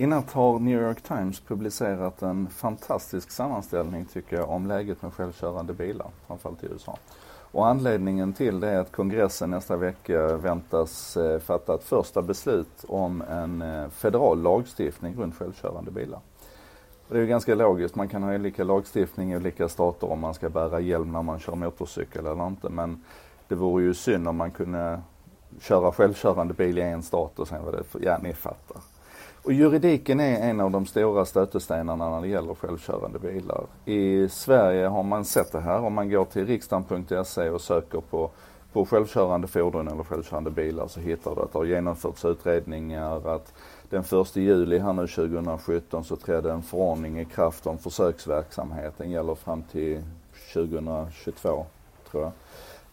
I natt har New York Times publicerat en fantastisk sammanställning tycker jag om läget med självkörande bilar, framförallt i USA. Och anledningen till det är att kongressen nästa vecka väntas eh, fatta ett första beslut om en eh, federal lagstiftning runt självkörande bilar. Det är ju ganska logiskt, man kan ha olika lagstiftning i olika stater om man ska bära hjälm när man kör motorcykel eller inte. Men det vore ju synd om man kunde köra självkörande bil i en stat och sen var det, ja ni fattar. Och juridiken är en av de stora stötestenarna när det gäller självkörande bilar. I Sverige har man sett det här. Om man går till riksdagen.se och söker på, på självkörande fordon eller självkörande bilar så hittar du att det har genomförts utredningar, att den 1 juli här nu 2017 så trädde en förordning i kraft om försöksverksamhet. Den gäller fram till 2022 tror jag.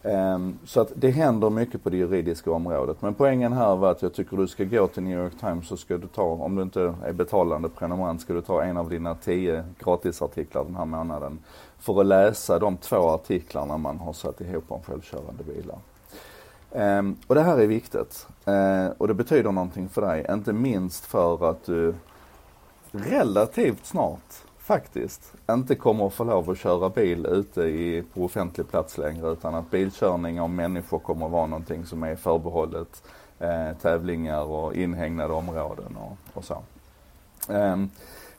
Ehm, så att det händer mycket på det juridiska området. Men poängen här var att jag tycker du ska gå till New York Times så ska du ta, om du inte är betalande prenumerant, ska du ta en av dina tio gratisartiklar den här månaden. För att läsa de två artiklarna man har satt ihop om självkörande bilar. Ehm, och det här är viktigt. Ehm, och det betyder någonting för dig, inte minst för att du relativt snart faktiskt inte kommer att få lov att köra bil ute i, på offentlig plats längre utan att bilkörning av människor kommer att vara någonting som är förbehållet eh, tävlingar och inhägnade områden och, och så. Um,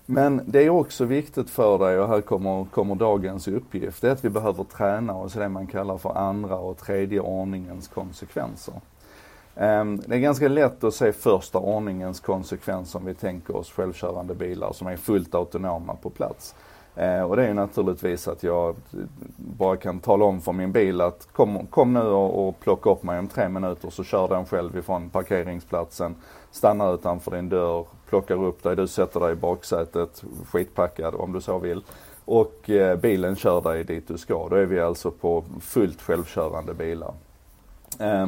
men det är också viktigt för dig, och här kommer, kommer dagens uppgift, det är att vi behöver träna oss i det man kallar för andra och tredje ordningens konsekvenser. Ehm, det är ganska lätt att se första ordningens konsekvens om vi tänker oss självkörande bilar som är fullt autonoma på plats. Ehm, och det är naturligtvis att jag eh, bara kan tala om för min bil att kom, kom nu och, och plocka upp mig om tre minuter så kör den själv ifrån parkeringsplatsen, stannar utanför din dörr, plockar upp dig, du sätter dig i baksätet, skitpackad om du så vill. Och eh, bilen kör dig dit du ska. Då är vi alltså på fullt självkörande bilar. Um, Eh,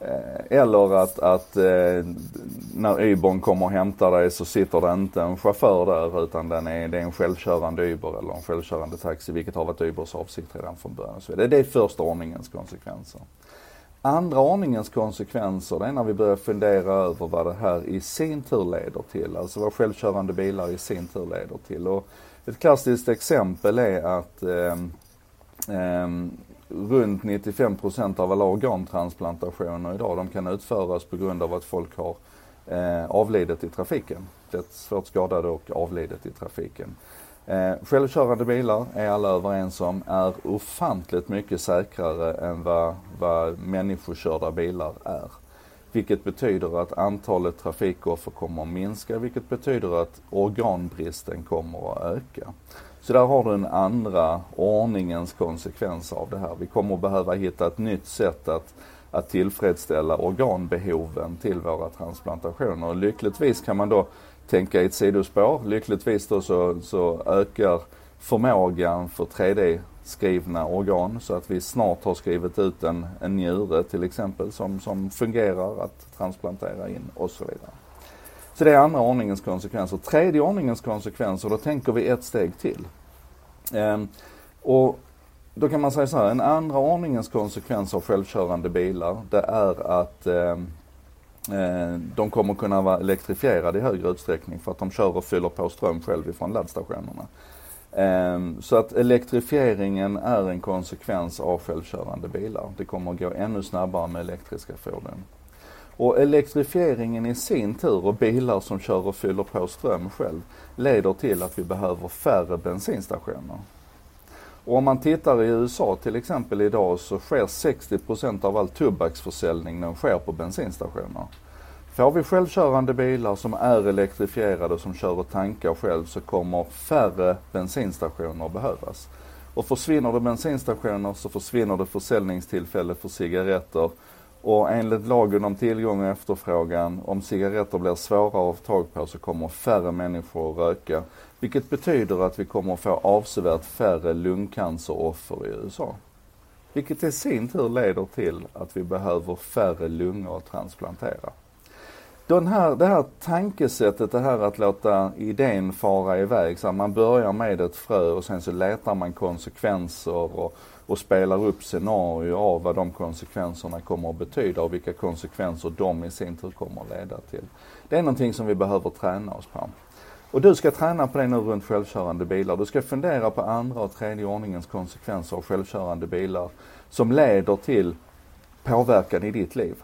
Eh, eller att, att eh, när Ubern kommer och hämtar dig så sitter det inte en chaufför där utan den är, det är en självkörande Uber eller en självkörande taxi vilket har varit Ubers avsikt redan från början. Så det, det är första ordningens konsekvenser. Andra ordningens konsekvenser det är när vi börjar fundera över vad det här i sin tur leder till. Alltså vad självkörande bilar i sin tur leder till. Och ett klassiskt exempel är att eh, eh, runt 95 av alla organtransplantationer idag, de kan utföras på grund av att folk har eh, avlidit i trafiken. Blivit svårt skadade och avlidit i trafiken. Eh, självkörande bilar är alla överens om är ofantligt mycket säkrare än vad, vad människokörda bilar är. Vilket betyder att antalet trafikoffer kommer att minska, vilket betyder att organbristen kommer att öka. Så där har du den andra ordningens konsekvens av det här. Vi kommer att behöva hitta ett nytt sätt att, att tillfredsställa organbehoven till våra transplantationer. Och lyckligtvis kan man då tänka i ett sidospår. Lyckligtvis då så, så ökar förmågan för 3D-skrivna organ så att vi snart har skrivit ut en, en njure till exempel som, som fungerar att transplantera in och så vidare. Så det är andra ordningens konsekvenser. Tredje ordningens konsekvenser, då tänker vi ett steg till. Ehm, och då kan man säga så här, en andra ordningens konsekvens av självkörande bilar, det är att ehm, eh, de kommer kunna vara elektrifierade i högre utsträckning för att de kör och fyller på ström själv ifrån laddstationerna. Ehm, så att elektrifieringen är en konsekvens av självkörande bilar. Det kommer att gå ännu snabbare med elektriska fordon. Och elektrifieringen i sin tur och bilar som kör och fyller på ström själv leder till att vi behöver färre bensinstationer. Och om man tittar i USA till exempel idag så sker 60% av all tobaksförsäljning den sker på bensinstationer. Får vi självkörande bilar som är elektrifierade som kör och tankar själv så kommer färre bensinstationer behövas. Och försvinner det bensinstationer så försvinner det försäljningstillfälle för cigaretter och enligt lagen om tillgång och efterfrågan, om cigaretter blir svårare att få tag på så kommer färre människor att röka. Vilket betyder att vi kommer att få avsevärt färre lungcanceroffer i USA. Vilket i sin tur leder till att vi behöver färre lungor att transplantera. Den här, det här tankesättet, det här att låta idén fara iväg, så man börjar med ett frö och sen så letar man konsekvenser och och spelar upp scenarier av vad de konsekvenserna kommer att betyda och vilka konsekvenser de i sin tur kommer att leda till. Det är någonting som vi behöver träna oss på. Och du ska träna på det nu runt självkörande bilar. Du ska fundera på andra och tredje ordningens konsekvenser av självkörande bilar som leder till påverkan i ditt liv.